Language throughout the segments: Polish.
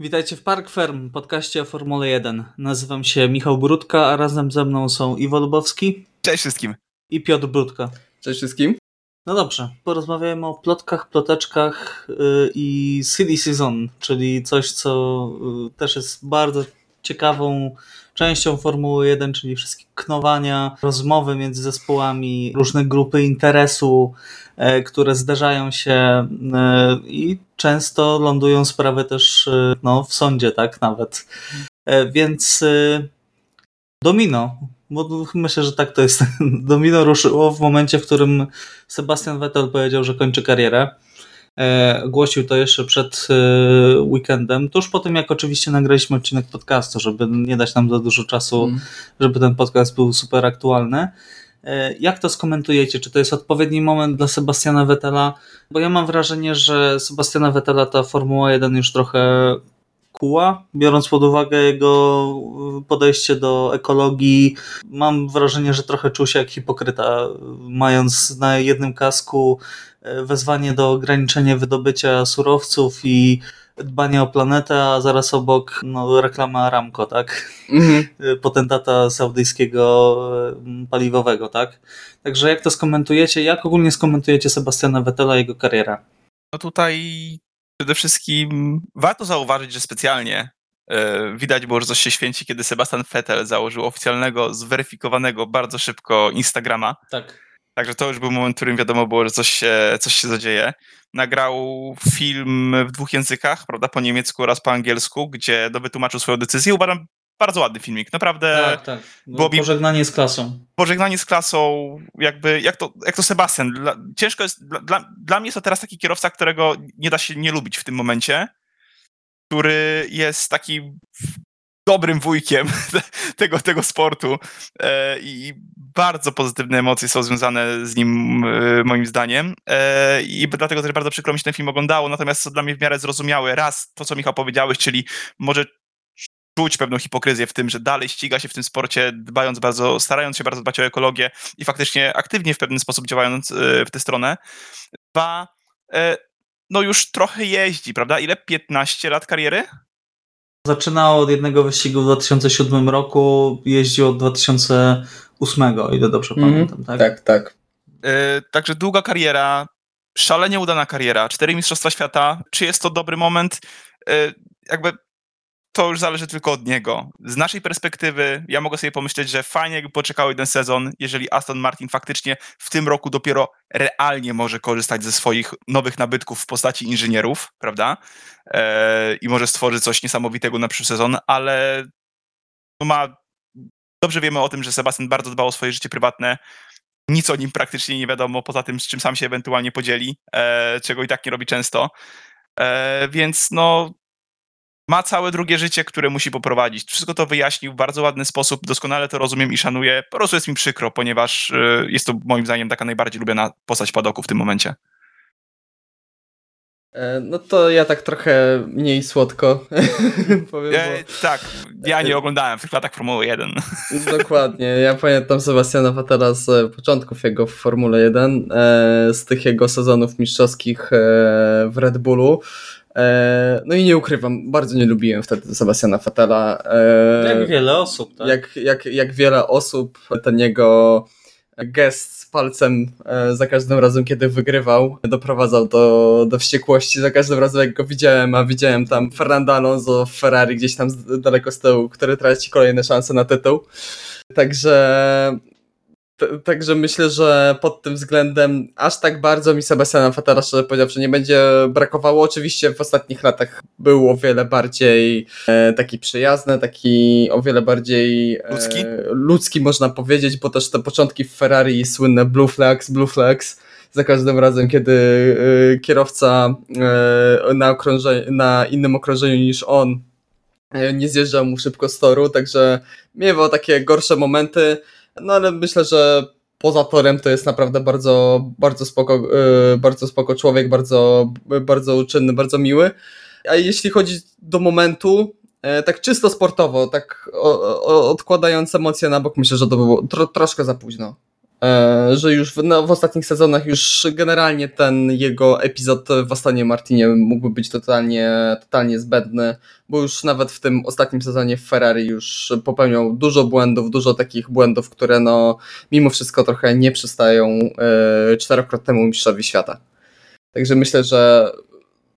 Witajcie w Park Ferm, podcaście o Formule 1. Nazywam się Michał Brudka, a razem ze mną są Iwo Lubowski. Cześć wszystkim. I Piotr Brudka. Cześć wszystkim. No dobrze, porozmawiajmy o plotkach, ploteczkach yy, i silly season, czyli coś, co yy, też jest bardzo ciekawą częścią Formuły 1, czyli wszystkie knowania, rozmowy między zespołami, różne grupy interesu, e, które zdarzają się e, i często lądują sprawy też e, no, w sądzie, tak nawet. Więc domino, bo myślę, że tak to jest. Domino ruszyło w momencie, w którym Sebastian Vettel powiedział, że kończy karierę. E, głosił to jeszcze przed e, weekendem, tuż po tym jak oczywiście nagraliśmy odcinek podcastu, żeby nie dać nam za dużo czasu, mm. żeby ten podcast był super aktualny. E, jak to skomentujecie? Czy to jest odpowiedni moment dla Sebastiana Vettela? Bo ja mam wrażenie, że Sebastiana Vettela ta Formuła 1 już trochę kuła, biorąc pod uwagę jego podejście do ekologii. Mam wrażenie, że trochę czuł się jak hipokryta, mając na jednym kasku E, wezwanie do ograniczenia wydobycia surowców i dbanie o planetę, a zaraz obok no, reklama Aramco, tak? Mhm. E, potentata saudyjskiego paliwowego, tak? Także jak to skomentujecie? Jak ogólnie skomentujecie Sebastiana Vettela i jego karierę? No tutaj przede wszystkim warto zauważyć, że specjalnie widać było, że coś się święci, kiedy Sebastian Vettel założył oficjalnego, zweryfikowanego bardzo szybko Instagrama. Tak Także to już był moment, w którym wiadomo było, że coś się, coś się zadzieje. Nagrał film w dwóch językach, prawda, po niemiecku oraz po angielsku, gdzie wytłumaczył swoją decyzję. Uważam, bardzo ładny filmik, naprawdę. Tak, tak. Było pożegnanie z klasą. Pożegnanie z klasą, jakby, jak to, jak to Sebastian. Dla, ciężko jest, dla, dla, dla mnie jest to teraz taki kierowca, którego nie da się nie lubić w tym momencie, który jest taki dobrym wujkiem tego, tego sportu e, i bardzo pozytywne emocje są związane z nim e, moim zdaniem e, i dlatego też bardzo przykro mi się ten film oglądało, natomiast co dla mnie w miarę zrozumiałe, raz to, co Michał powiedziałeś, czyli może czuć pewną hipokryzję w tym, że dalej ściga się w tym sporcie, dbając bardzo, starając się bardzo dbać o ekologię i faktycznie aktywnie w pewien sposób działając w tę stronę. Dwa, no już trochę jeździ, prawda? Ile? 15 lat kariery? Zaczynał od jednego wyścigu w 2007 roku, jeździł od 2008, o ile dobrze mm, pamiętam, tak? Tak, tak. Yy, także długa kariera, szalenie udana kariera, cztery Mistrzostwa Świata. Czy jest to dobry moment? Yy, jakby to już zależy tylko od niego. Z naszej perspektywy, ja mogę sobie pomyśleć, że fajnie jakby poczekał jeden sezon, jeżeli Aston Martin faktycznie w tym roku dopiero realnie może korzystać ze swoich nowych nabytków w postaci inżynierów, prawda? Eee, I może stworzyć coś niesamowitego na przyszły sezon, ale no ma. Dobrze wiemy o tym, że Sebastian bardzo dbał o swoje życie prywatne. Nic o nim praktycznie nie wiadomo, poza tym, z czym sam się ewentualnie podzieli, e, czego i tak nie robi często. E, więc no, ma całe drugie życie, które musi poprowadzić. Wszystko to wyjaśnił w bardzo ładny sposób, doskonale to rozumiem i szanuję. Po prostu jest mi przykro, ponieważ y, jest to moim zdaniem taka najbardziej lubiana postać padoku w tym momencie. E, no to ja tak trochę mniej słodko powiem. Bo... Tak, ja nie oglądałem w tych latach Formuły 1. Dokładnie, ja pamiętam Sebastiana Vettela z początków jego w Formule 1, e, z tych jego sezonów mistrzowskich e, w Red Bullu. E, no i nie ukrywam, bardzo nie lubiłem wtedy Sebastiana Vettela. E, jak wiele osób, tak? Jak, jak, jak wiele osób, ten jego gest z palcem e, za każdym razem, kiedy wygrywał, doprowadzał do, do wściekłości. Za każdym razem, jak go widziałem, a widziałem tam Fernando Alonso w Ferrari gdzieś tam daleko z tyłu, który traci kolejne szanse na tytuł. Także Także myślę, że pod tym względem aż tak bardzo mi Sebastiana Vettela szczerze powiedziawszy nie będzie brakowało. Oczywiście w ostatnich latach był o wiele bardziej e, taki przyjazny, taki o wiele bardziej e, ludzki? ludzki można powiedzieć, bo też te początki w Ferrari słynne Blue Flags, Blue Flags za każdym razem, kiedy e, kierowca e, na, na innym okrążeniu niż on e, nie zjeżdżał mu szybko z toru, także miewał takie gorsze momenty. No ale myślę, że poza torem to jest naprawdę bardzo, bardzo spoko, yy, bardzo spoko człowiek, bardzo, bardzo uczynny, bardzo miły. A jeśli chodzi do momentu, yy, tak czysto sportowo, tak odkładając emocje na bok, myślę, że to było tro, troszkę za późno. E, że już w, no, w ostatnich sezonach już generalnie ten jego epizod w Astonie Martinie mógłby być totalnie, totalnie zbędny, bo już nawet w tym ostatnim sezonie w Ferrari już popełniał dużo błędów, dużo takich błędów, które no mimo wszystko trochę nie przystają e, czterokrotnemu mistrzowi świata. Także myślę, że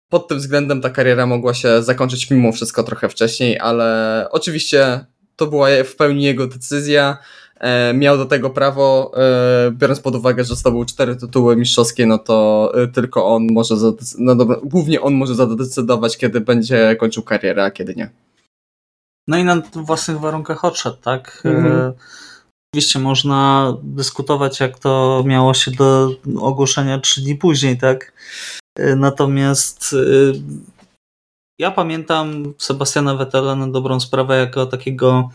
pod tym względem ta kariera mogła się zakończyć mimo wszystko trochę wcześniej, ale oczywiście to była w pełni jego decyzja. E, miał do tego prawo, e, biorąc pod uwagę, że zdobył cztery tytuły mistrzowskie, no to e, tylko on może, no dobra, głównie on może zadecydować, kiedy będzie kończył karierę, a kiedy nie. No i na własnych warunkach odszedł, tak? Mhm. Oczywiście można dyskutować, jak to miało się do ogłoszenia trzy dni później, tak? Natomiast ja pamiętam Sebastiana Vettela na dobrą sprawę jako takiego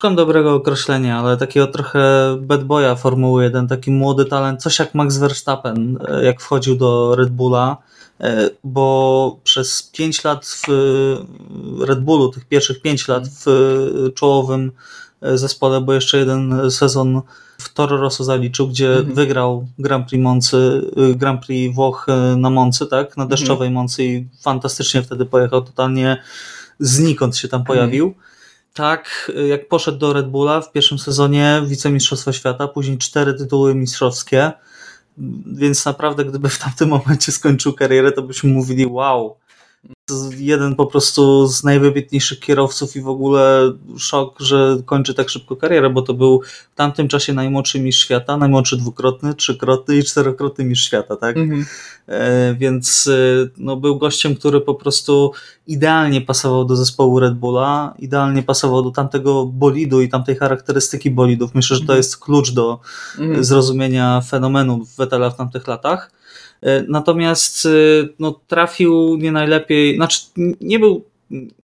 Szukam dobrego określenia, ale takiego trochę bad boya Formuły 1, taki młody talent, coś jak Max Verstappen, e, jak wchodził do Red Bulla, e, bo przez 5 lat w Red Bullu, tych pierwszych 5 lat w czołowym e, zespole, bo jeszcze jeden sezon w Toro Rosso zaliczył, gdzie mhm. wygrał Grand Prix Moncy, Grand Prix Włoch na Moncy, tak, na deszczowej mhm. Moncy i fantastycznie wtedy pojechał, totalnie znikąd się tam pojawił. Mhm tak jak poszedł do Red Bulla w pierwszym sezonie wicemistrzostwa świata, później cztery tytuły mistrzowskie, więc naprawdę gdyby w tamtym momencie skończył karierę, to byśmy mówili wow, jeden po prostu z najwybitniejszych kierowców i w ogóle szok, że kończy tak szybko karierę, bo to był w tamtym czasie najmłodszy mistrz świata, najmłodszy dwukrotny, trzykrotny i czterokrotny mistrz świata, tak? Mhm. E, więc e, no, był gościem, który po prostu idealnie pasował do zespołu Red Bulla, idealnie pasował do tamtego bolidu i tamtej charakterystyki bolidów. Myślę, że to mhm. jest klucz do mhm. zrozumienia fenomenu Vettela w tamtych latach. E, natomiast e, no, trafił nie najlepiej, znaczy nie był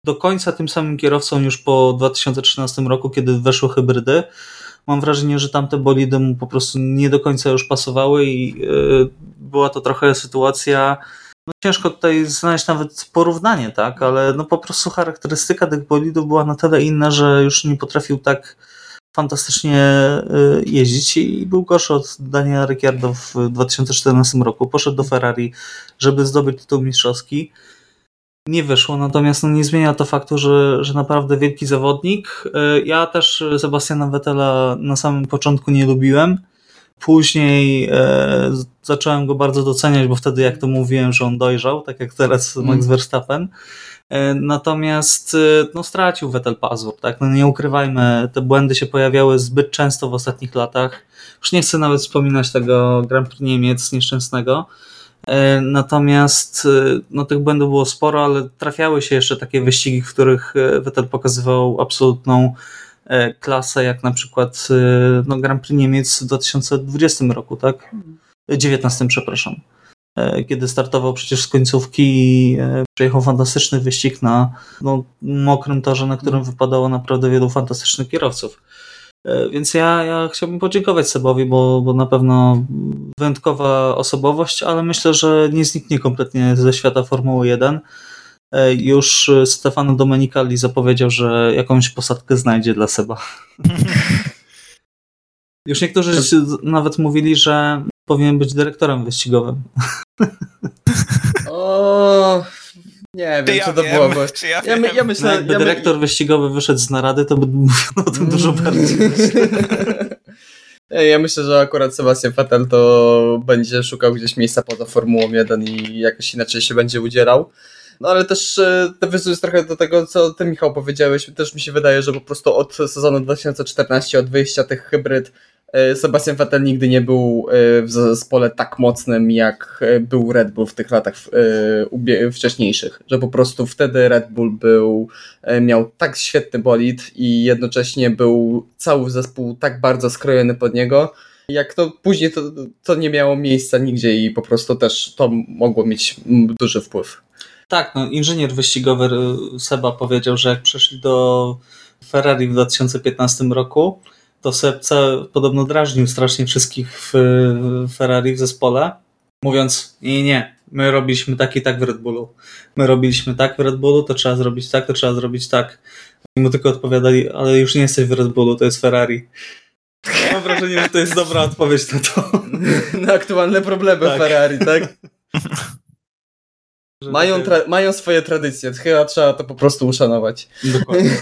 do końca tym samym kierowcą już po 2013 roku, kiedy weszły hybrydy. Mam wrażenie, że tamte bolidy mu po prostu nie do końca już pasowały i e, była to trochę sytuacja. No ciężko tutaj znaleźć nawet porównanie, tak, ale no po prostu charakterystyka tych bolidów była na tyle inna, że już nie potrafił tak fantastycznie y, jeździć i był gorszy od Daniela Ricciardo w 2014 roku. Poszedł do Ferrari, żeby zdobyć tytuł mistrzowski. Nie wyszło, natomiast no nie zmienia to faktu, że, że naprawdę wielki zawodnik. Y, ja też Sebastiana Vettela na samym początku nie lubiłem. Później e, zacząłem go bardzo doceniać, bo wtedy, jak to mówiłem, że on dojrzał, tak jak teraz Max mm. Verstappen. E, natomiast e, no, stracił Vettel pazur, tak? No, nie ukrywajmy, te błędy się pojawiały zbyt często w ostatnich latach. Już nie chcę nawet wspominać tego Grand Prix Niemiec nieszczęsnego. E, natomiast no, tych błędów było sporo, ale trafiały się jeszcze takie wyścigi, w których Vettel pokazywał absolutną klasę, jak na przykład no, Grand Prix Niemiec w 2020 roku, tak? 19, przepraszam. E, kiedy startował przecież z końcówki i e, przejechał fantastyczny wyścig na no, mokrym torze, na którym wypadało naprawdę wielu fantastycznych kierowców. E, więc ja, ja chciałbym podziękować Sebowi, bo, bo na pewno wyjątkowa osobowość, ale myślę, że nie zniknie kompletnie ze świata Formuły 1. Już Stefano Domenicali zapowiedział, że jakąś posadkę znajdzie dla Seba. Już niektórzy nawet mówili, że powinien być dyrektorem wyścigowym. O, nie wiem, co to wiem, było. Ja, ja, ja, myślę, no, jakby ja dyrektor my... wyścigowy wyszedł z narady, to by mówił o tym dużo bardziej. Ja myślę, że akurat Sebastian Vettel to będzie szukał gdzieś miejsca poza Formułą 1 i jakoś inaczej się będzie udzielał. No ale też e, trochę do tego, co ty Michał powiedziałeś, też mi się wydaje, że po prostu od sezonu 2014, od wyjścia tych hybryd E, Sebastian Vettel nigdy nie był e, w zespole tak mocnym, jak był Red Bull w tych latach wcześniejszych. Że po prostu wtedy Red Bull był, miał tak świetny bolid i jednocześnie był cały zespół tak bardzo skrojony pod niego, jak to później to, to nie miało miejsca nigdzie i po prostu też to mogło mieć duży wpływ. Tak, no inżynier wyścigowy Seba powiedział, że jak przeszli do Ferrari w 2015 roku, to Sepce podobno drażnił strasznie wszystkich w Ferrari w zespole, mówiąc nie, nie, my robiliśmy tak i tak w Red Bullu. My robiliśmy tak w Red Bullu, to trzeba zrobić tak, to trzeba zrobić tak. I mu tylko odpowiadali, ale już nie jesteś w Red Bullu, to jest Ferrari. Mam wrażenie, że to jest dobra odpowiedź na to. Na aktualne problemy Tak. Ferrari, tak? Mają, tra- mają swoje tradycje, chyba trzeba to po prostu uszanować. Dokładnie.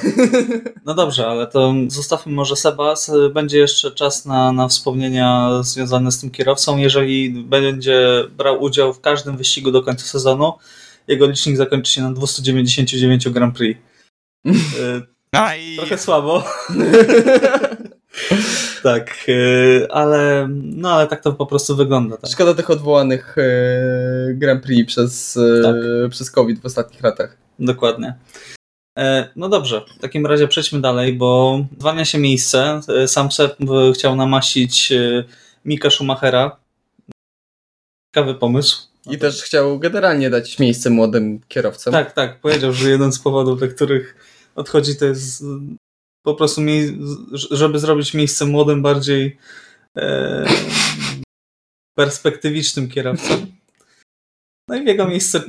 No dobrze, ale to zostawmy może Seba. Będzie jeszcze czas na, na wspomnienia związane z tym kierowcą. Jeżeli będzie brał udział w każdym wyścigu do końca sezonu, jego licznik zakończy się na 299 Grand Prix. Y, Trochę słabo. tak, y, ale no ale tak to po prostu wygląda. Tak? Szkoda tych odwołanych e, Grand Prix przez, e, Tak. przez COVID w ostatnich latach. Dokładnie. E, No dobrze, w takim razie przejdźmy dalej, bo zwalnia się miejsce. E, Sam Sepp e, chciał namasić e, Mika Schumachera. Ciekawy pomysł. I też chciał generalnie dać miejsce młodym kierowcom. Tak, tak. Powiedział, że jeden z powodów, dla których odchodzi, to jest po prostu, żeby zrobić miejsce młodym, bardziej e, perspektywicznym kierowcom. No i w jego miejsce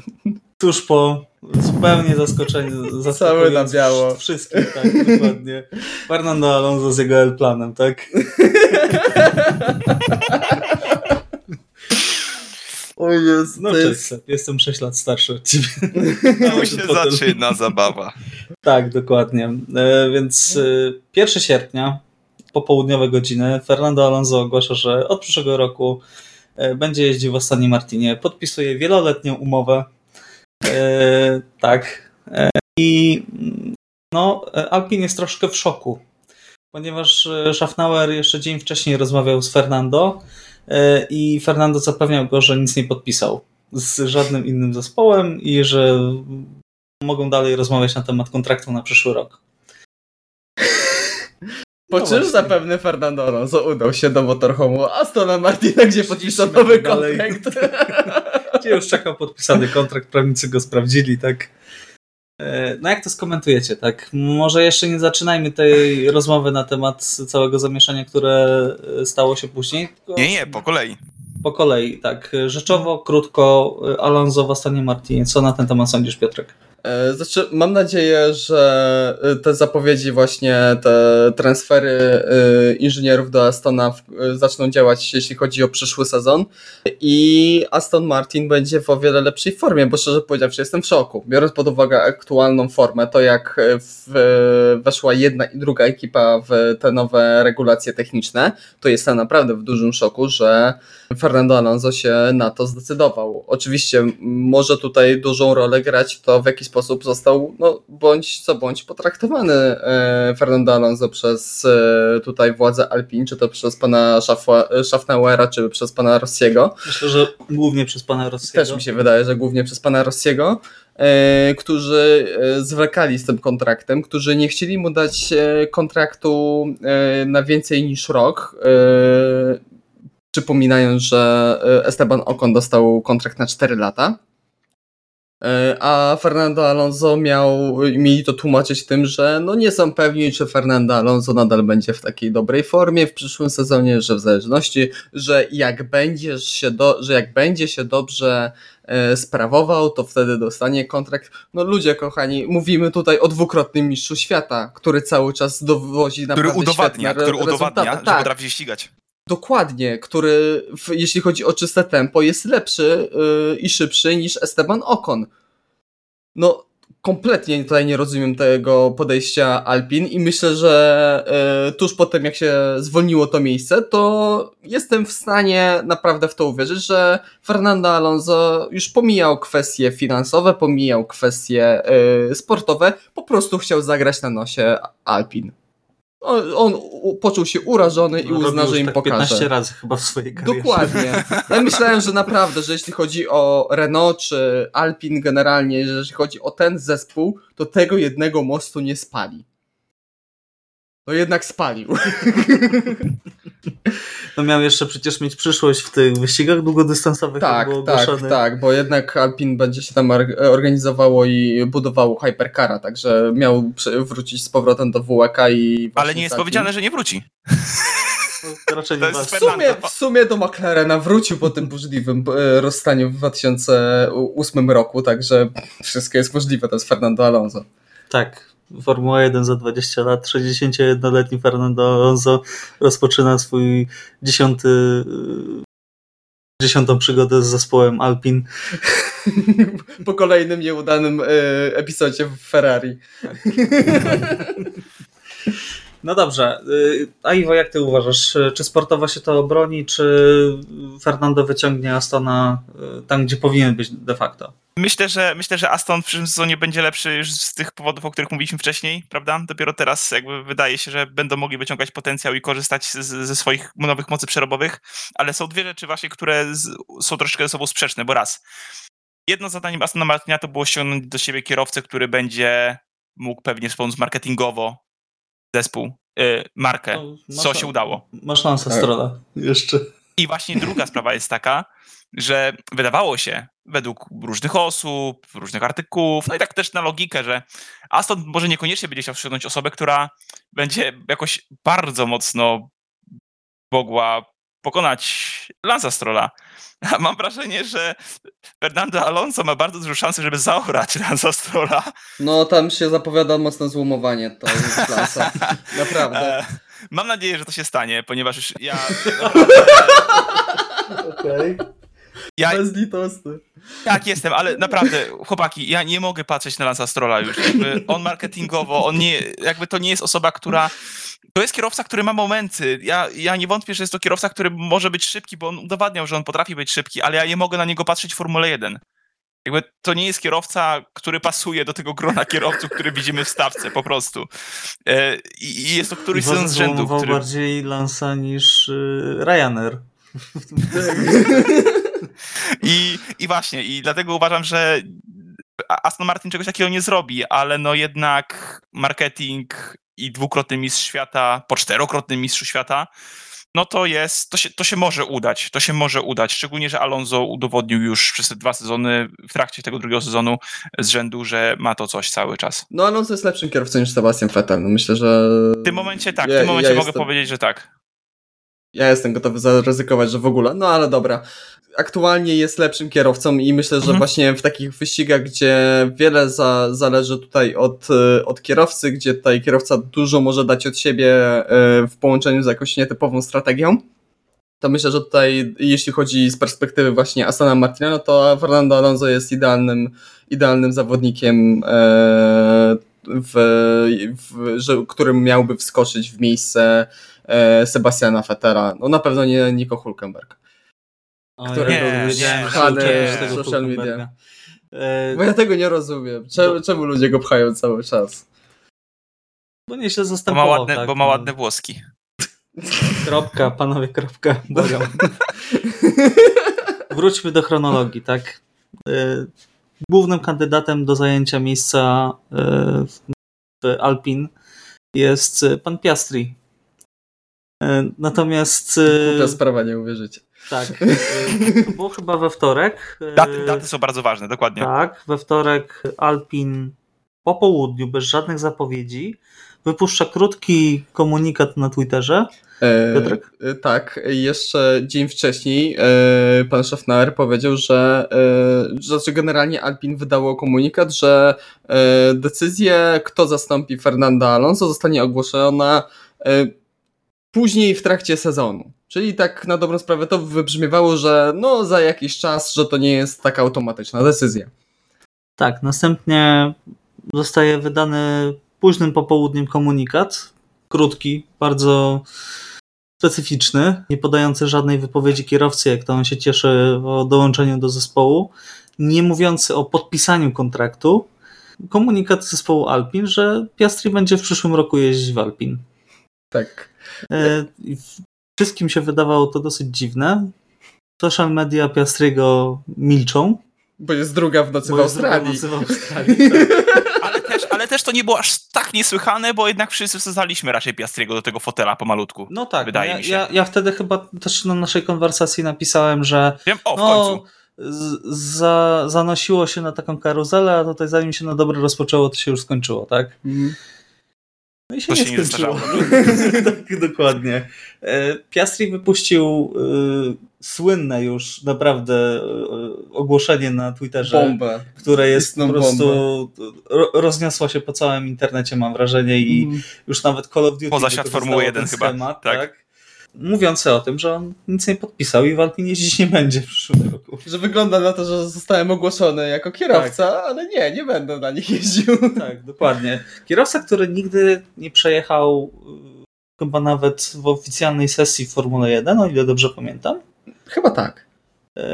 tuż po zupełnie zaskoczeniu Cały na biało. Wszystkich, tak, dokładnie. Fernando Alonso z jego L-planem, tak? O jest, No cześć, jest... Jestem 6 lat starszy od ciebie. tu się zaczyna zabawa. Tak, dokładnie. E, więc e, 1 sierpnia, popołudniowe godziny, Fernando Alonso ogłasza, że od przyszłego roku e, będzie jeździł w Astanie Martinie. Podpisuje wieloletnią umowę. E, tak. E, I no, e, Alpin jest troszkę w szoku, ponieważ e, Schaffnauer jeszcze dzień wcześniej rozmawiał z Fernando e, i Fernando zapewniał go, że nic nie podpisał z żadnym innym zespołem i że mogą dalej rozmawiać na temat kontraktu na przyszły rok. Po No czym właśnie. zapewne Fernando Alonso udał się do motorhomu Astona Martina, gdzie podpisał nowy kontrakt. Gdzie już czekał podpisany kontrakt, prawnicy go sprawdzili, tak? E, No jak to skomentujecie, tak? Może jeszcze nie zaczynajmy tej rozmowy na temat całego zamieszania, które e, stało się później. tylko Nie, nie, po kolei. Po kolei, tak. Rzeczowo, krótko, e, Alonso w Astanie Martinie. Co na ten temat sądzisz, Piotrek? E, Znaczy, mam nadzieję, że e, te zapowiedzi, właśnie te transfery e, inżynierów do Astona zaczną działać, jeśli chodzi o przyszły sezon. I Aston Martin będzie w o wiele lepszej formie, bo szczerze powiedziawszy, jestem w szoku. Biorąc pod uwagę aktualną formę, to jak weszła jedna i druga ekipa w te nowe regulacje techniczne, to jestem naprawdę w dużym szoku, że Fernando Alonso się na to zdecydował. Oczywiście może tutaj dużą rolę grać to, w jaki sposób został, no bądź co bądź, potraktowany e, Fernando Alonso przez e, tutaj władze Alpin, czy to przez pana Schaffwa- Schaffnauera, czy przez pana Rossiego. Myślę, że głównie przez pana Rossiego. Też mi się wydaje, że głównie przez pana Rossiego, e, którzy e, zwlekali z tym kontraktem, którzy nie chcieli mu dać e, kontraktu e, na więcej niż rok. E, przypominając, że e, Esteban Ocon dostał kontrakt na 4 lata. E, A Fernando Alonso miał, mieli to tłumaczyć tym, że no nie są pewni, czy Fernando Alonso nadal będzie w takiej dobrej formie w przyszłym sezonie, że w zależności, że jak będzie się, do, że jak będzie się dobrze e, sprawował, to wtedy dostanie kontrakt. No ludzie kochani, mówimy tutaj o dwukrotnym mistrzu świata, który cały czas dowozi Który naprawdę udowadnia, który udowadnia, rezultaty. że Tak. potrafi się ścigać. Dokładnie, który w, jeśli chodzi o czyste tempo jest lepszy yy, i szybszy niż Esteban Ocon. No, kompletnie tutaj nie rozumiem tego podejścia Alpin i myślę, że yy, tuż po tym jak się zwolniło to miejsce, to jestem w stanie naprawdę w to uwierzyć, że Fernando Alonso już pomijał kwestie finansowe, pomijał kwestie yy, sportowe, po prostu chciał zagrać na nosie Alpin. On, on u- poczuł się urażony i uzna, że im tak pokaże. 15 razy chyba w swojej karierze. Dokładnie. Ja myślałem, że naprawdę, że jeśli chodzi o Renault czy Alpin generalnie, że jeśli chodzi o ten zespół, to tego jednego mostu nie spali. No jednak spalił. No miał jeszcze przecież mieć przyszłość w tych wyścigach długodystansowych, tak, było tak, tak, bo jednak Alpin będzie się tam or- organizowało i budowało Hypercara, także miał wrócić z powrotem do WK i... Ale nie jest Alpin. powiedziane, że nie wróci. No, raczej nie. W sumie, w sumie do McLarena wrócił po tym burzliwym e, rozstaniu w 2008 roku, także wszystko jest możliwe, to jest Fernando Alonso. Tak. Formuła 1 za 20 lat. 61-letni Fernando Alonso rozpoczyna swój dziesiąty, dziesiątą przygodę z zespołem Alpin. po kolejnym nieudanym y, epizodzie w Ferrari. No dobrze. Y, a Iwo, jak ty uważasz? Czy sportowo się to obroni, czy Fernando wyciągnie Astona y, tam, gdzie powinien być de facto? Myślę, że myślę, że Aston w przyszłym sezonie będzie lepszy już z tych powodów, o których mówiliśmy wcześniej, prawda? Dopiero teraz jakby wydaje się, że będą mogli wyciągać potencjał i korzystać z, ze swoich nowych mocy przerobowych, ale są dwie rzeczy właśnie, które z, są troszeczkę ze sobą sprzeczne, bo raz, jedno zadaniem Astona Martina to było ściągnąć do siebie kierowcę, który będzie mógł pewnie wspomóc marketingowo zespół, yy, markę, no, co się udało. Masz Lansa Strola jeszcze. I właśnie druga sprawa jest taka, że wydawało się, według różnych osób, różnych artykułów, no i tak też na logikę, że Aston może niekoniecznie będzie chciał ściągnąć osobę, która będzie jakoś bardzo mocno mogła pokonać Lanza Strolla. A mam wrażenie, że Fernando Alonso ma bardzo dużą szansę, żeby zaorać Lanza Strolla. No tam się zapowiada mocne złomowanie to jest Lanza. Naprawdę. E, mam nadzieję, że to się stanie, ponieważ już ja... Okej. Okay. Ja, Bezlitosny. Tak, jestem, ale naprawdę, chłopaki, ja nie mogę patrzeć na Lansa Strolla już. Jakby on marketingowo, on nie, jakby to nie jest osoba, która to jest kierowca, który ma momenty. Ja, ja nie wątpię, że jest to kierowca, który może być szybki, bo on udowadniał, że on potrafi być szybki, ale ja nie mogę na niego patrzeć w Formule 1. Jakby to nie jest kierowca, który pasuje do tego grona kierowców, który widzimy w stawce, po prostu. E, I jest to któryś sezon z rzędu. Który... bardziej Lansa niż y, Ryanair. I, I właśnie, i dlatego uważam, że Aston Martin czegoś takiego nie zrobi, ale no jednak marketing i dwukrotny mistrz świata, po czterokrotny mistrzu świata, no to jest, to się, to się może udać, to się może udać, szczególnie, że Alonso udowodnił już przez te dwa sezony, w trakcie tego drugiego sezonu z rzędu, że ma to coś cały czas. No Alonso jest lepszym kierowcą niż Sebastian Vettel, no myślę, że... W tym momencie tak, w tym momencie ja mogę jestem... powiedzieć, że tak. Ja jestem gotowy zaryzykować, że w ogóle, no ale dobra aktualnie jest lepszym kierowcą i myślę, że mhm. właśnie w takich wyścigach, gdzie wiele za, zależy tutaj od, od kierowcy, gdzie tutaj kierowca dużo może dać od siebie e, w połączeniu z jakąś nietypową strategią, to myślę, że tutaj jeśli chodzi z perspektywy właśnie Astana Martina, no to Fernando Alonso jest idealnym, idealnym zawodnikiem, e, w, w, że, którym miałby wskoczyć w miejsce Sebastiana Fettera. No na pewno nie Nico Hulkenberg który nie, był pchany w social media. E, bo ja tego nie rozumiem. Czemu, bo... czemu ludzie go pchają cały czas? Bo nieźle zastępował. Bo ma ładne, tak, bo ma no. ładne włoski. Kropka, panowie, kropka. Błagam. Wróćmy do chronologii, tak? E, głównym kandydatem do zajęcia miejsca e, w Alpin jest pan Piastri. Natomiast... Głupia sprawa, nie uwierzycie. Tak. Y, to było chyba we wtorek. Daty, daty są bardzo ważne, dokładnie. Tak, we wtorek Alpin po południu, bez żadnych zapowiedzi, wypuszcza krótki komunikat na Twitterze. E, Piotrek? E, tak, jeszcze dzień wcześniej e, pan Schaffner powiedział, że, e, znaczy generalnie Alpin wydało komunikat, że e, decyzja, kto zastąpi Fernanda Alonso, zostanie ogłoszona e, później w trakcie sezonu. Czyli tak na dobrą sprawę to wybrzmiewało, że no za jakiś czas, że to nie jest taka automatyczna decyzja. Tak, następnie zostaje wydany późnym popołudniem komunikat, krótki, bardzo specyficzny, nie podający żadnej wypowiedzi kierowcy, jak to on się cieszy o dołączeniu do zespołu, nie mówiący o podpisaniu kontraktu, komunikat zespołu Alpin, że Piastri będzie w przyszłym roku jeździć w Alpin. Tak. E, Wszystkim się wydawało to dosyć dziwne. Social media Piastriego milczą. Bo jest druga w nocy, w Australii. Nocy w Australii tak. ale, też, ale też to nie było aż tak niesłychane, bo jednak wszyscy wsadzaliśmy raczej Piastriego do tego fotela pomalutku. No tak, wydaje no ja, mi się. Ja, ja wtedy chyba też na naszej konwersacji napisałem, że. Wiem, o, w no, końcu. za, zanosiło się na taką karuzelę, a tutaj zanim się na dobre rozpoczęło, to się już skończyło, tak? Mhm. No i się To nie się nie skończyło. tak, dokładnie. E, Piastri wypuścił y, słynne już naprawdę y, ogłoszenie na Twitterze, Bombę. które jest Istną po prostu ro, rozniosło się po całym internecie, mam wrażenie, i Mm. już nawet Call of Duty Poza świat Formuły ten 1 chyba, schemat, tak. tak. Mówiący o tym, że on nic nie podpisał i w Alpinie jeździć nie będzie w przyszłym roku. Że wygląda na to, że zostałem ogłoszony jako kierowca, ale nie, nie będę na nich jeździł. Tak, dokładnie. Kierowca, który nigdy nie przejechał y, chyba nawet w oficjalnej sesji w Formule 1, o ile dobrze pamiętam, Chyba tak.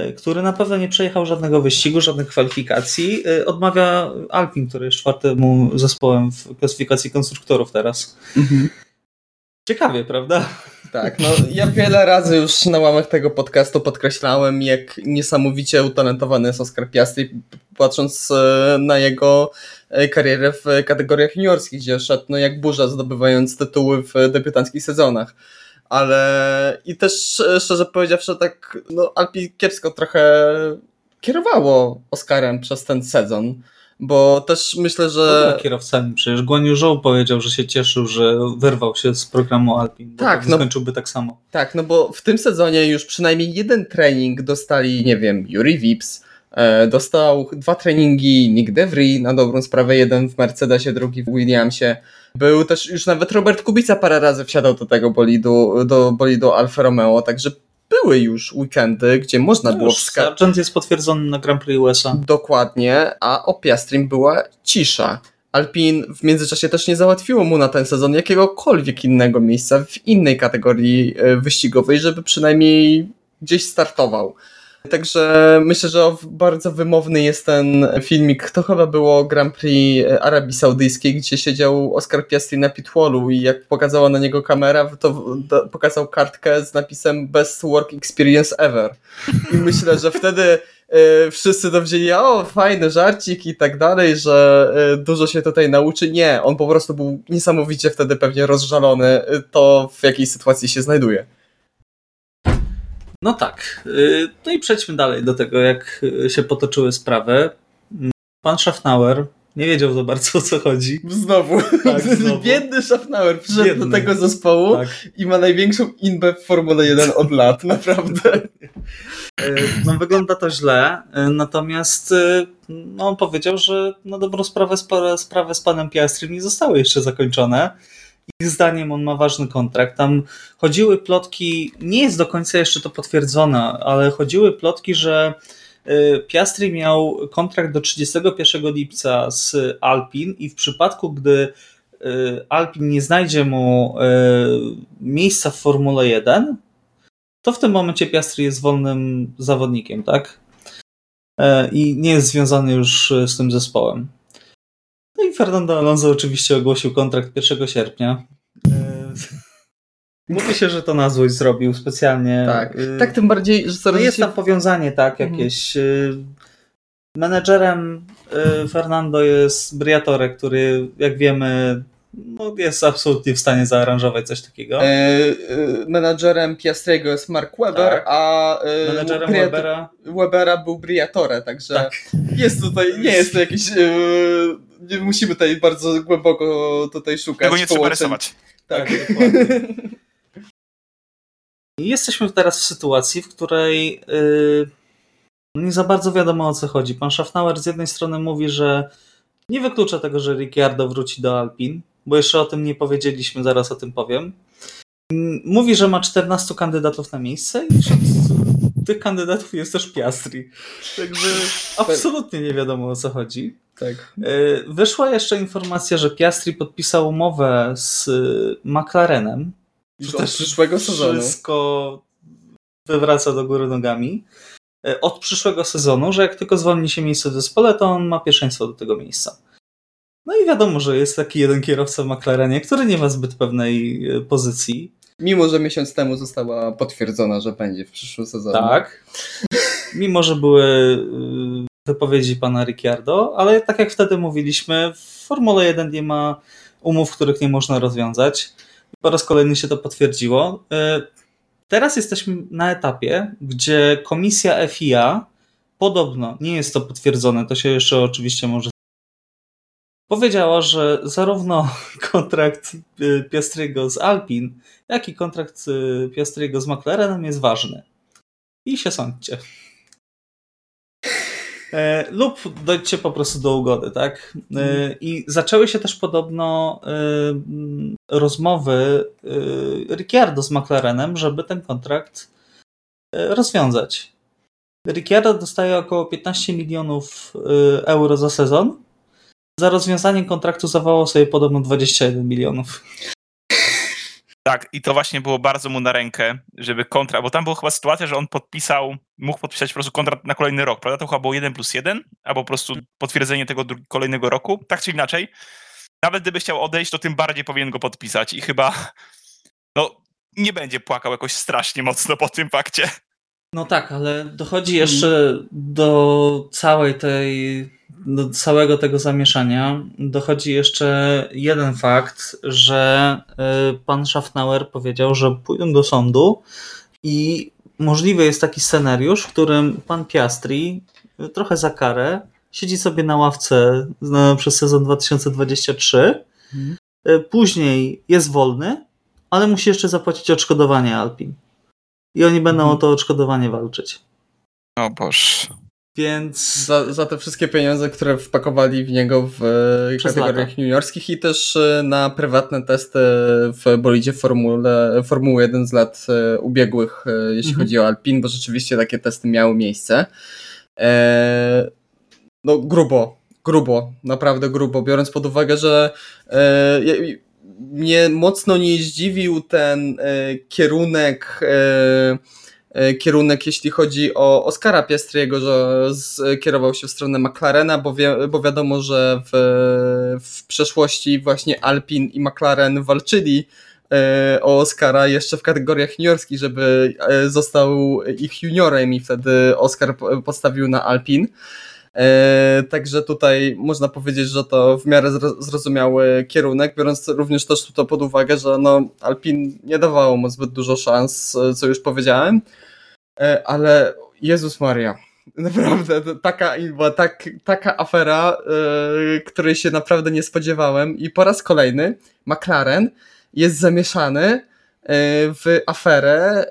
y, który na pewno nie przejechał żadnego wyścigu, żadnych kwalifikacji, y, odmawia Alpin, który jest czwartym zespołem w klasyfikacji konstruktorów teraz. Ciekawie, prawda? Tak, no ja wiele razy już na łamach tego podcastu podkreślałem, jak niesamowicie utalentowany jest Oscar Piastri, patrząc e, na jego e, karierę w kategoriach juniorskich, gdzie szedł no, jak burza, zdobywając tytuły w debiutanckich sezonach. Ale i też e, szczerze powiedziawszy, tak no, Alpi kiepsko trochę kierowało Oscarem przez ten sezon, bo też myślę, że... kierowcami. Przecież Guan Yu powiedział, że się cieszył, że wyrwał się z programu Alpin. bo Tak, no- skończyłby tak samo. Tak, no bo w tym sezonie już przynajmniej jeden trening dostali, nie wiem, Yuri Vips, e, dostał dwa treningi Nick DeVry, na dobrą sprawę, jeden w Mercedesie, drugi w Williamsie. Był też już nawet Robert Kubica parę razy wsiadał do tego bolidu, do bolidu Alfa Romeo, także były już weekendy, gdzie można No było wskazać. Sargent jest potwierdzony na Grand Prix USA. Dokładnie, a o Piastrim była cisza. Alpin w międzyczasie też nie załatwiło mu na ten sezon jakiegokolwiek innego miejsca w innej kategorii e, wyścigowej, żeby przynajmniej gdzieś startował. Także myślę, że bardzo wymowny jest ten filmik. To chyba było Grand Prix e, Arabii Saudyjskiej, gdzie siedział Oscar Piastri na pitwallu i jak pokazała na niego kamera, to pokazał kartkę z napisem Best Work Experience Ever. I myślę, że wtedy e, wszyscy to wzięli, o fajny żarcik i tak dalej, że e, dużo się tutaj nauczy. Nie, on po prostu był niesamowicie wtedy pewnie rozżalony to, w jakiej sytuacji się znajduje. No tak. y, No i przejdźmy dalej do tego, jak y, się potoczyły sprawy. Pan Schaffnauer nie wiedział za bardzo o co chodzi. Znowu. Tak, znowu. Biedny Schaffnauer przyszedł Biedny. do tego zespołu Tak. i ma największą inbę w Formule 1 od lat, naprawdę. Y, No wygląda to źle, natomiast no, on powiedział, że na dobrą sprawę sprawy z panem Piastrym nie zostały jeszcze zakończone. Ich zdaniem on ma ważny kontrakt. Tam chodziły plotki, nie jest do końca jeszcze to potwierdzone, ale chodziły plotki, że y, Piastri miał kontrakt do 31 lipca z Alpin i w przypadku, gdy y, Alpin nie znajdzie mu y, miejsca w Formule 1, to w tym momencie Piastri jest wolnym zawodnikiem, tak? I nie jest związany już z tym zespołem. No i Fernando Alonso oczywiście ogłosił kontrakt 1 sierpnia. E, Mówi się, że to na złość zrobił specjalnie. Tak, E, tak tym bardziej, że no coraz jest się... tam powiązanie, tak, Mhm. jakieś. y, Menedżerem Fernando jest Briatore, który, jak wiemy, no, jest absolutnie w stanie zaaranżować coś takiego. E, e, menadżerem Piastriego jest Mark Webber, Tak. a e, Menedżerem Briat- Webera. Webera był Briatore, także Tak. jest tutaj, nie jest to jakiś, e, nie musimy tutaj bardzo głęboko tutaj szukać. Tego nie trzeba rysować. Tak. I Jesteśmy teraz w sytuacji, w której yy, nie za bardzo wiadomo o co chodzi. Pan Schaffnauer z jednej strony mówi, że nie wyklucza tego, że Ricciardo wróci do Alpin, bo jeszcze o tym nie powiedzieliśmy, zaraz o tym powiem. Mówi, że ma 14 kandydatów na miejsce i tych kandydatów jest też Piastri. Także absolutnie nie wiadomo o co chodzi. tak. Yy, Wyszła jeszcze informacja, że Piastri podpisał umowę z y, McLarenem. Już od przyszłego sezonu. Wszystko wywraca do góry nogami. E, Od przyszłego sezonu, że jak tylko zwolni się miejsce w zespole, to on ma pierwszeństwo do tego miejsca. No i wiadomo, że jest taki jeden kierowca w McLarenie, który nie ma zbyt pewnej e, pozycji. Mimo, że miesiąc temu została potwierdzona, że będzie w przyszłym sezonie. Tak. Mimo, że były y, wypowiedzi pana Ricciardo, ale tak jak wtedy mówiliśmy, w Formule 1 nie ma umów, których nie można rozwiązać. Po raz kolejny się to potwierdziło. Y, Teraz jesteśmy na etapie, gdzie komisja FIA podobno, nie jest to potwierdzone, to się jeszcze oczywiście może powiedziała, że zarówno kontrakt y, Piastriego z Alpin, jak i kontrakt y, Piastriego z McLarenem jest ważny. I się sądźcie. E, lub dojdźcie po prostu do ugody, tak? E, I zaczęły się też podobno e, rozmowy Ricciardo z McLarenem, żeby ten kontrakt rozwiązać. Ricciardo dostaje około 15 milionów euro za sezon. Za rozwiązanie kontraktu zawołał sobie podobno 21 milionów. Tak, i to właśnie było bardzo mu na rękę, żeby kontrakt, bo tam była chyba sytuacja, że on podpisał, mógł podpisać po prostu kontrakt na kolejny rok, prawda? To chyba było 1 plus 1, albo po prostu potwierdzenie tego kolejnego roku, tak czy inaczej. Nawet gdyby chciał odejść, to tym bardziej powinien go podpisać i chyba, no, nie będzie płakał jakoś strasznie mocno po tym fakcie. No tak, ale dochodzi jeszcze do całej tej do całego tego zamieszania dochodzi jeszcze jeden fakt, że y, pan Schaffnauer powiedział, że pójdą do sądu i możliwy jest taki scenariusz, w którym pan Piastri y, trochę za karę siedzi sobie na ławce przez sezon 2023, mhm. Y, później jest wolny, ale musi jeszcze zapłacić odszkodowanie Alpin. I oni będą mhm. o to odszkodowanie walczyć. O Boże. Więc... Za, za te wszystkie pieniądze, które wpakowali w niego w e, kategoriach lata. juniorskich i też e, na prywatne testy w bolidzie Formule, Formuły 1 z lat e, ubiegłych, jeśli mhm. chodzi o Alpin, bo rzeczywiście takie testy miały miejsce. No grubo, grubo, naprawdę grubo, biorąc pod uwagę, że mnie mocno nie zdziwił ten e, kierunek E, kierunek, jeśli chodzi o Oscara Piastriego, że kierował się w stronę McLarena, bo, wie, bo wiadomo, że w, w przeszłości właśnie Alpin i McLaren walczyli e, o Oscara jeszcze w kategoriach juniorskich, żeby e, został ich juniorem i wtedy Oscar postawił na Alpin. Także tutaj można powiedzieć, że to w miarę zrozumiały kierunek, biorąc również też to pod uwagę, że no Alpin nie dawało mu zbyt dużo szans, co już powiedziałem. E, ale Jezus Maria, naprawdę taka, była tak, taka afera, której się naprawdę nie spodziewałem i po raz kolejny McLaren jest zamieszany e, w aferę,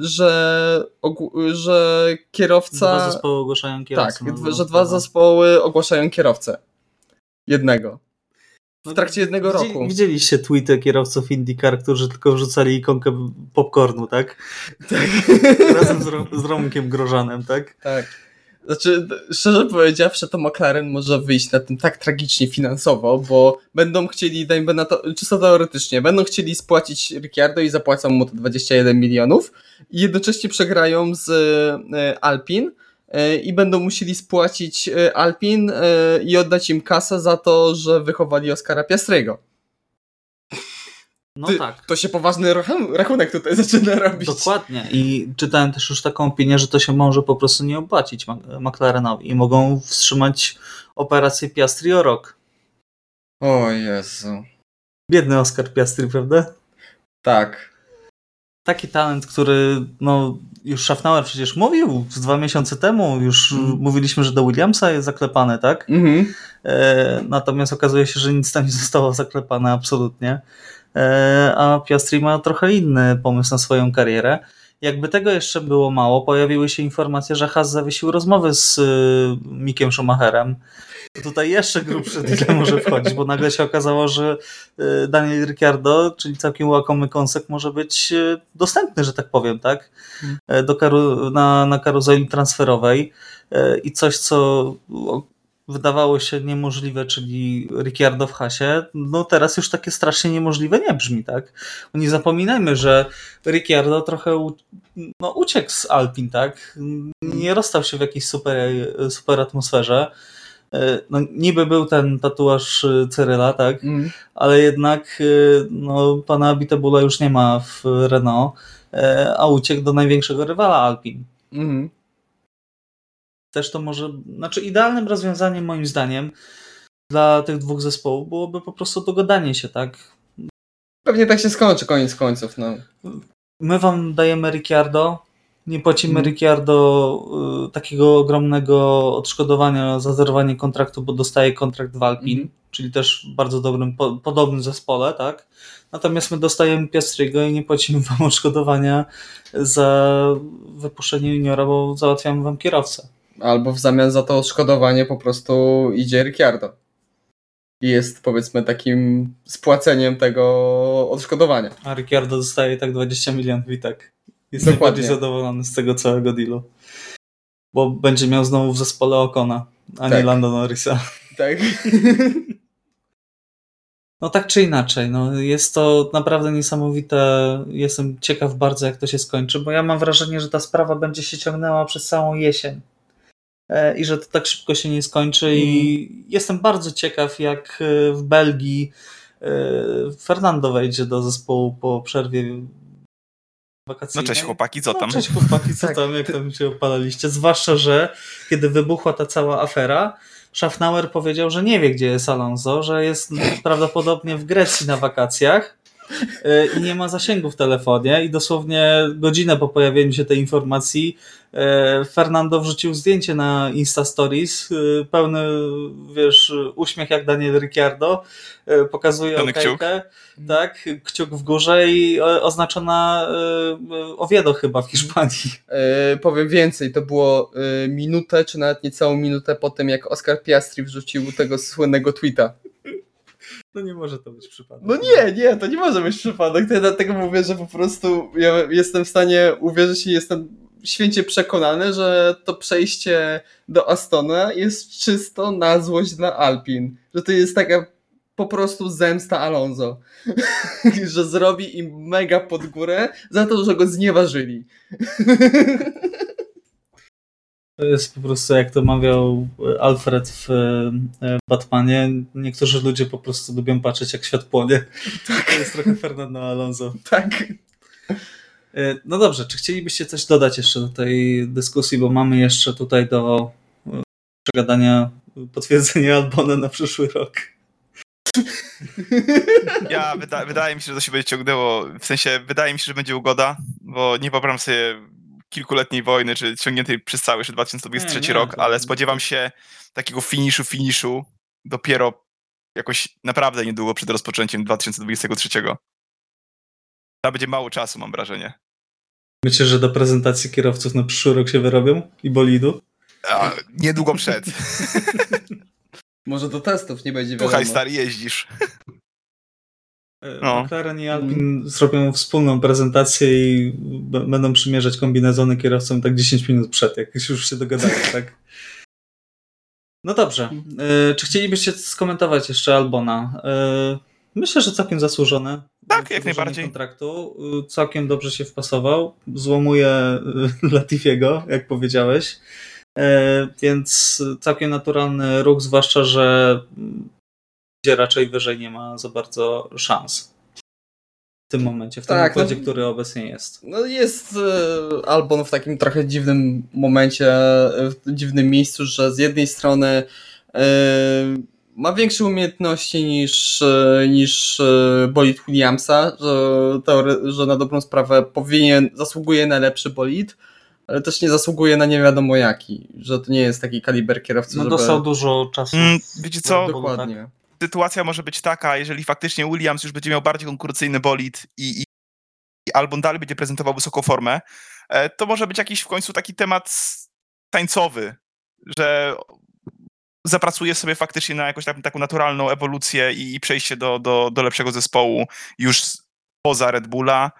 że, że kierowca. Dwa zespoły ogłaszają kierowcę. Tak, no, że dwa zespoły ogłaszają kierowcę. Jednego. W trakcie jednego roku. Widzieliście tweety kierowców IndyCar, którzy tylko wrzucali ikonkę popcornu, tak? Tak. Razem z, z Romkiem Grożanem, tak? Tak. Znaczy, szczerze powiedziawszy, to McLaren może wyjść na tym tak tragicznie finansowo, bo będą chcieli, dajmy na to, czysto teoretycznie, będą chcieli spłacić Ricciardo i zapłacą mu to 21 milionów i jednocześnie przegrają z e, Alpin, E, i będą musieli spłacić e, Alpin i oddać im kasę za to, że wychowali Oskara Piastrego. No Ty, tak. To się poważny rachunek tutaj zaczyna robić. Dokładnie. I czytałem też już taką opinię, że to się może po prostu nie opłacić McLarenowi i mogą wstrzymać operację Piastri o rok. O Jezu. Biedny Oskar Piastri, prawda? Tak. Taki talent, który no, już Schaffnauer przecież mówił z dwa miesiące temu, już mm. mówiliśmy, że do Williamsa jest zaklepany, tak? Mm -hmm. e, natomiast okazuje się, że nic tam nie zostało zaklepane absolutnie. E, a Piastri ma trochę inny pomysł na swoją karierę. Jakby tego jeszcze było mało, pojawiły się informacje, że Haas zawiesił rozmowy z y, Mikiem Schumacherem tutaj jeszcze grubszy tyle może wchodzić, bo nagle się okazało, że y, Daniel Ricciardo, czyli całkiem łakomy kąsek, może być y, dostępny, że tak powiem, tak? Hmm. Do karu na, na karuzeli transferowej y, i coś, co wydawało się niemożliwe, czyli Ricciardo w hasie, no teraz już takie strasznie niemożliwe nie brzmi, tak? Nie zapominajmy, że Ricciardo trochę no, uciekł z Alpin, tak? Nie rozstał się w jakiejś super, super atmosferze. E, no, niby był ten tatuaż e, Cyryla, tak? Mm. Ale jednak e, no, pana Abitebula już nie ma w Renault, a uciekł do największego rywala Alpin. Mm. Też to może, znaczy idealnym rozwiązaniem moim zdaniem dla tych dwóch zespołów byłoby po prostu dogadanie się, tak? Pewnie tak się skończy koniec końców, no. My wam dajemy Ricciardo, Nie płacimy Mhm. Ricciardo y, takiego ogromnego odszkodowania za zerwanie kontraktu, bo dostaje kontrakt w Alpin, Mhm. czyli też w bardzo dobrym, po, podobnym zespole, tak? Natomiast my dostajemy Piastriego i nie płacimy wam odszkodowania za wypuszczenie juniora, bo załatwiamy wam kierowcę. Albo w zamian za to odszkodowanie po prostu idzie Ricciardo. I jest powiedzmy takim spłaceniem tego odszkodowania. A Ricciardo dostaje tak 20 milionów i tak jest Dokładnie. najbardziej zadowolony z tego całego dealu. Bo będzie miał znowu w zespole Okona, a nie Tak. Lando Norrisa. Tak. No tak czy inaczej, no jest to naprawdę niesamowite. Jestem ciekaw bardzo, jak to się skończy, bo ja mam wrażenie, że ta sprawa będzie się ciągnęła przez całą jesień. E, I że to tak szybko się nie skończy. I jestem bardzo ciekaw, jak e, w Belgii e, Fernando wejdzie do zespołu po przerwie No wakacyjnej. cześć chłopaki, co No, tam? cześć chłopaki, co Tak. tam, jak tam się opalaliście? Zwłaszcza, że kiedy wybuchła ta cała afera, Schaffnauer powiedział, że nie wie, gdzie jest Alonso, że jest prawdopodobnie w Grecji na wakacjach i nie ma zasięgu w telefonie i dosłownie godzinę po pojawieniu się tej informacji y, Fernando wrzucił zdjęcie na Insta Stories, y, pełny, wiesz, uśmiech jak Daniel Ricciardo, pokazuje okejkę, tak, kciuk w górze i oznaczona Oviedo chyba w Hiszpanii. E, powiem więcej, to było e, minutę, czy nawet niecałą minutę po tym, jak Oscar Piastri wrzucił tego słynnego tweeta. No nie może to być przypadek. No nie, nie, to nie może być przypadek. To ja dlatego mówię, że po prostu ja jestem w stanie uwierzyć i jestem święcie przekonany, że to przejście do Astona jest czysto na złość dla Alpin. Że to jest taka po prostu zemsta Alonso. że zrobi im mega pod górę za to, że go znieważyli. To jest po prostu, jak to mawiał Alfred w e, Batmanie, niektórzy ludzie po prostu lubią patrzeć, jak świat płonie. To jest trochę Fernando Alonso. tak. E, No dobrze, czy chcielibyście coś dodać jeszcze do tej dyskusji, bo mamy jeszcze tutaj do e, przegadania potwierdzenia Albona na przyszły rok. Ja, wyda, wydaje mi się, że to się będzie ciągnęło, w sensie wydaje mi się, że będzie ugoda, bo nie wyobrażam sobie kilkuletniej wojny, czy ciągniętej przez cały jeszcze 2023 Nie, nie, rok, ale spodziewam się takiego finiszu, finiszu dopiero jakoś naprawdę niedługo przed rozpoczęciem 2023. To będzie mało czasu, mam wrażenie. Myślę, że do prezentacji kierowców na przyszły rok się wyrobią i bolidu. A, niedługo przed. Może do testów nie będzie wiadomo. Słuchaj, stary, jeździsz. E, No. McLaren i Alpin zrobią wspólną prezentację i będą przymierzać kombinezony kierowcom tak 10 minut przed, jak już się dogadają, tak? No dobrze. E, Czy chcielibyście skomentować jeszcze Albona? E, Myślę, że całkiem zasłużone. Tak, jak najbardziej. kontraktu. Całkiem dobrze się wpasował. Złomuje Latifiego, jak powiedziałeś. Więc całkiem naturalny ruch, zwłaszcza, że gdzie raczej wyżej nie ma za bardzo szans. W tym momencie, w tym Tak, no- układzie, który obecnie jest. No jest e, Albon w takim trochę dziwnym momencie, e, w dziwnym miejscu, że z jednej strony e, ma większe umiejętności niż, niż bolid Williamsa, że, teore- że na dobrą sprawę powinien, zasługuje na lepszy bolid, ale też nie zasługuje na nie wiadomo jaki, że to nie jest taki kaliber kierowcy, No żeby... dostał dużo czasu. Mm, wiecie co? No, Dokładnie. Sytuacja może być taka, jeżeli faktycznie Williams już będzie miał bardziej konkurencyjny bolid i, i, i Albon dalej będzie prezentował wysoką formę, e, to może być jakiś w końcu taki temat tańcowy, że zapracuje sobie faktycznie na jakąś taką, naturalną ewolucję i, i przejście do, do, do lepszego zespołu już poza Red Bulla,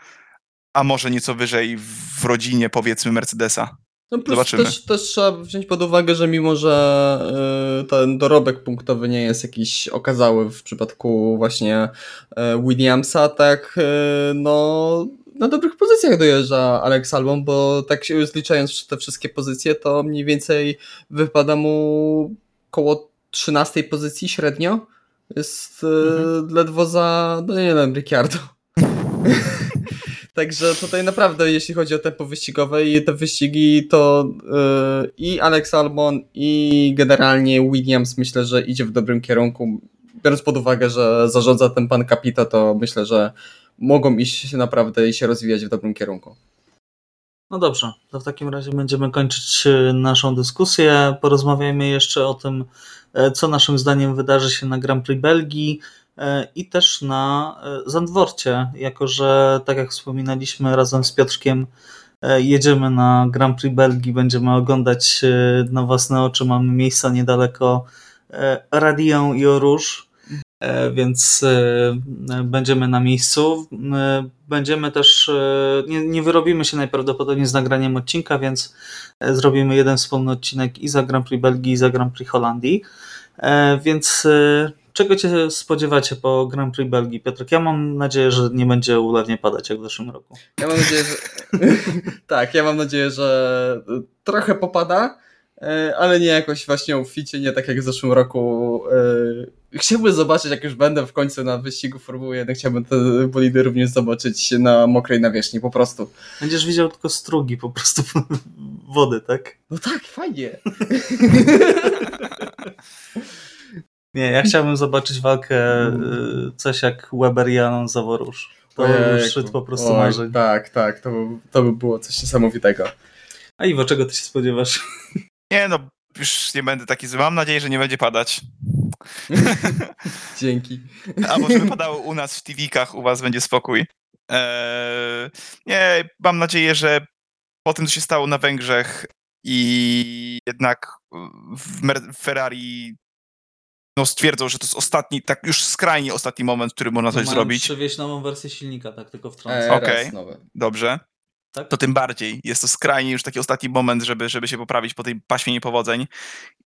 a może nieco wyżej w rodzinie powiedzmy Mercedesa. No plus Zobaczymy. Też, też trzeba wziąć pod uwagę, że mimo, że y, ten dorobek punktowy nie jest jakiś okazały w przypadku właśnie y, Williamsa, tak y, no na dobrych pozycjach dojeżdża Alex Albon, bo tak się zliczając te wszystkie pozycje, to mniej więcej wypada mu koło 13 pozycji średnio. Jest Mhm. ledwo za, no nie wiem, Ricciardo. Także tutaj naprawdę, jeśli chodzi o tempo wyścigowe i te wyścigi, to yy, i Alex Albon, i generalnie Williams myślę, że idzie w dobrym kierunku. Biorąc pod uwagę, że zarządza ten pan Capito, to myślę, że mogą iść naprawdę i się rozwijać w dobrym kierunku. No dobrze, to w takim razie będziemy kończyć naszą dyskusję. Porozmawiajmy jeszcze o tym, co naszym zdaniem wydarzy się na Grand Prix Belgii i też na Zandworcie, jako że tak jak wspominaliśmy razem z Piotrkiem, jedziemy na Grand Prix Belgii, będziemy oglądać na własne oczy, mamy miejsca niedaleko Radion i Oróż, więc będziemy na miejscu. Będziemy też, nie, nie wyrobimy się najprawdopodobniej z nagraniem odcinka, więc zrobimy jeden wspólny odcinek i za Grand Prix Belgii, i za Grand Prix Holandii. Więc czego się spodziewacie po Grand Prix Belgii, Piotrek? Ja mam nadzieję, że nie będzie ulewnie padać jak w zeszłym roku. Ja mam nadzieję, że... tak, ja mam nadzieję, że trochę popada, ale nie jakoś właśnie obficie, nie tak jak w zeszłym roku. Chciałbym zobaczyć, jak już będę w końcu na wyścigu Formuły 1, chciałbym te bolidy również zobaczyć na mokrej nawierzchni, po prostu. Będziesz widział tylko strugi po prostu wody, tak? No tak, fajnie. Nie, ja chciałbym zobaczyć walkę y, coś jak Weber i Alonso Zaworusz. To już szczyt po prostu Oj, marzeń. Tak, tak, to, to by było coś niesamowitego. A Iwo, czego ty się spodziewasz? Nie no, już nie będę taki zły. Mam nadzieję, że nie będzie padać. Dzięki. A może by padało u nas w TV-kach, u was będzie spokój. Eee, nie, mam nadzieję, że po tym, co się stało na Węgrzech i jednak w Ferrari no, stwierdzą, że to jest ostatni, tak już skrajnie ostatni moment, w którym można coś zrobić. przewieźć nową wersję silnika, tak tylko wtrącę. E, Okej, okay. dobrze. Tak? To tym bardziej. Jest to skrajnie już taki ostatni moment, żeby, żeby się poprawić po tej paśmie niepowodzeń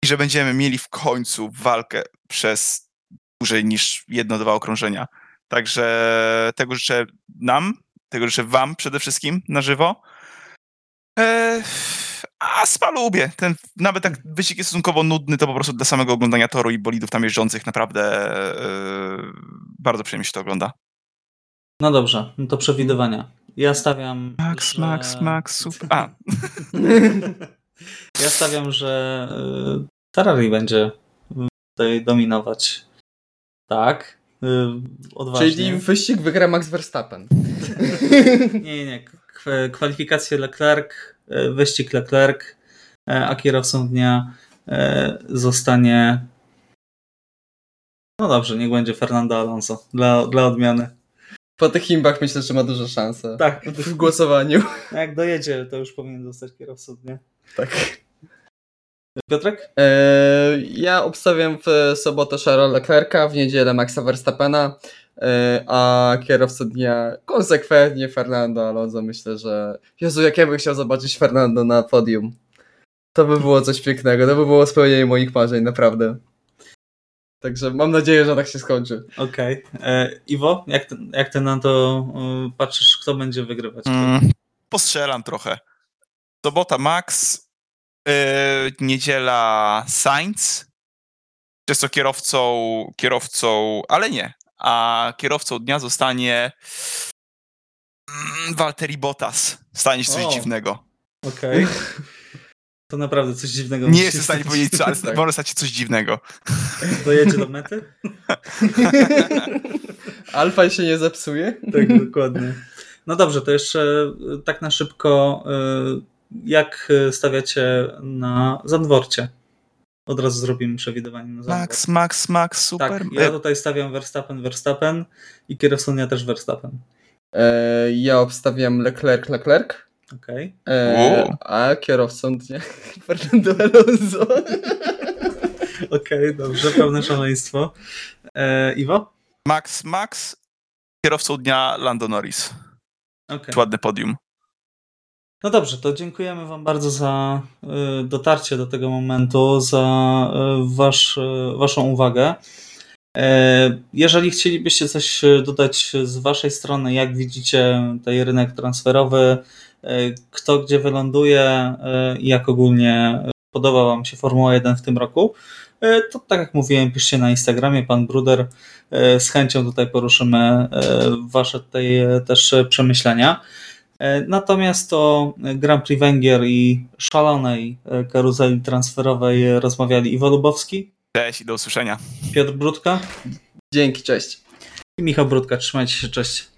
i że będziemy mieli w końcu walkę przez dłużej niż jedno, dwa okrążenia. Także tego życzę nam, tego życzę wam przede wszystkim na żywo. Eee, a spa lubię. Ten, nawet tak wyścig jest stosunkowo nudny, to po prostu dla samego oglądania toru i bolidów tam jeżdżących naprawdę yy, bardzo przyjemnie się to ogląda. No dobrze, no to przewidywania. Ja stawiam. Max, że... Max, Max, super. A. ja stawiam, że e, Ferrari będzie tutaj dominować. Tak. E, odważnie. Czyli wyścig wygra Max Verstappen. nie, nie. Kwalifikacje Leclerc, e, wyścig Leclerc, a kierowcą dnia zostanie. No dobrze, niech będzie Fernando Alonso dla, dla odmiany. Po tych imbach myślę, że ma duże szanse. Tak. W głosowaniu. Jak dojedzie, to już powinien zostać kierowcą dnia. Tak. Piotrek? Eee, ja obstawiam w sobotę Charlesa Leclerca, w niedzielę Maxa Verstappena, a kierowcą dnia konsekwentnie Fernando Alonso. Myślę, że Jezu, jak ja bym chciał zobaczyć Fernando na podium. To by było coś pięknego, to by było spełnienie moich marzeń, naprawdę. Także mam nadzieję, że tak się skończy. Okej. Okay. E, Iwo, jak ty, jak ty na to y, patrzysz, kto będzie wygrywać? Mm, postrzelam trochę. Sobota Max, yy, niedziela Sainz, jest to kierowcą, kierowcą, ale nie, a kierowcą dnia zostanie mm, Valtteri Bottas. Stanie się coś o. dziwnego. Okej. Okay. To naprawdę coś dziwnego. Nie jestem w stanie powiedzieć co, ale tak. może stać się coś dziwnego. Dojedzie do mety? Alfa się nie zepsuje? Tak, dokładnie. No dobrze, to jeszcze e, tak na szybko, e, jak stawiacie na Zandworcie? Od razu zrobimy przewidywanie na. Max, Max, Max, super. Tak, ja tutaj stawiam Verstappen, Verstappen i kierowcą ja też Verstappen. E, ja obstawiam Leclerc, Leclerc. Okej. Okay. A kierowcą dnia Fernando Alonso. Okej, okay, dobrze, pełne szaleństwo. E, Iwo? Max, Max, kierowcą dnia Lando Norris. Okay. Ładne podium. No dobrze, to dziękujemy Wam bardzo za y, dotarcie do tego momentu, za y, wasz, y, Waszą uwagę. E, jeżeli chcielibyście coś dodać z Waszej strony, jak widzicie ten rynek transferowy, E, kto gdzie wyląduje e, jak ogólnie podoba Wam się Formuła 1 w tym roku, to tak jak mówiłem, piszcie na Instagramie, pan Bruder. Z chęcią tutaj poruszymy Wasze tutaj też przemyślenia. Natomiast o Grand Prix Węgier i szalonej karuzeli transferowej rozmawiali Iwo Lubowski. Cześć i do usłyszenia. Piotr Brudka. Dzięki, cześć. I Michał Brudka, trzymajcie się, cześć.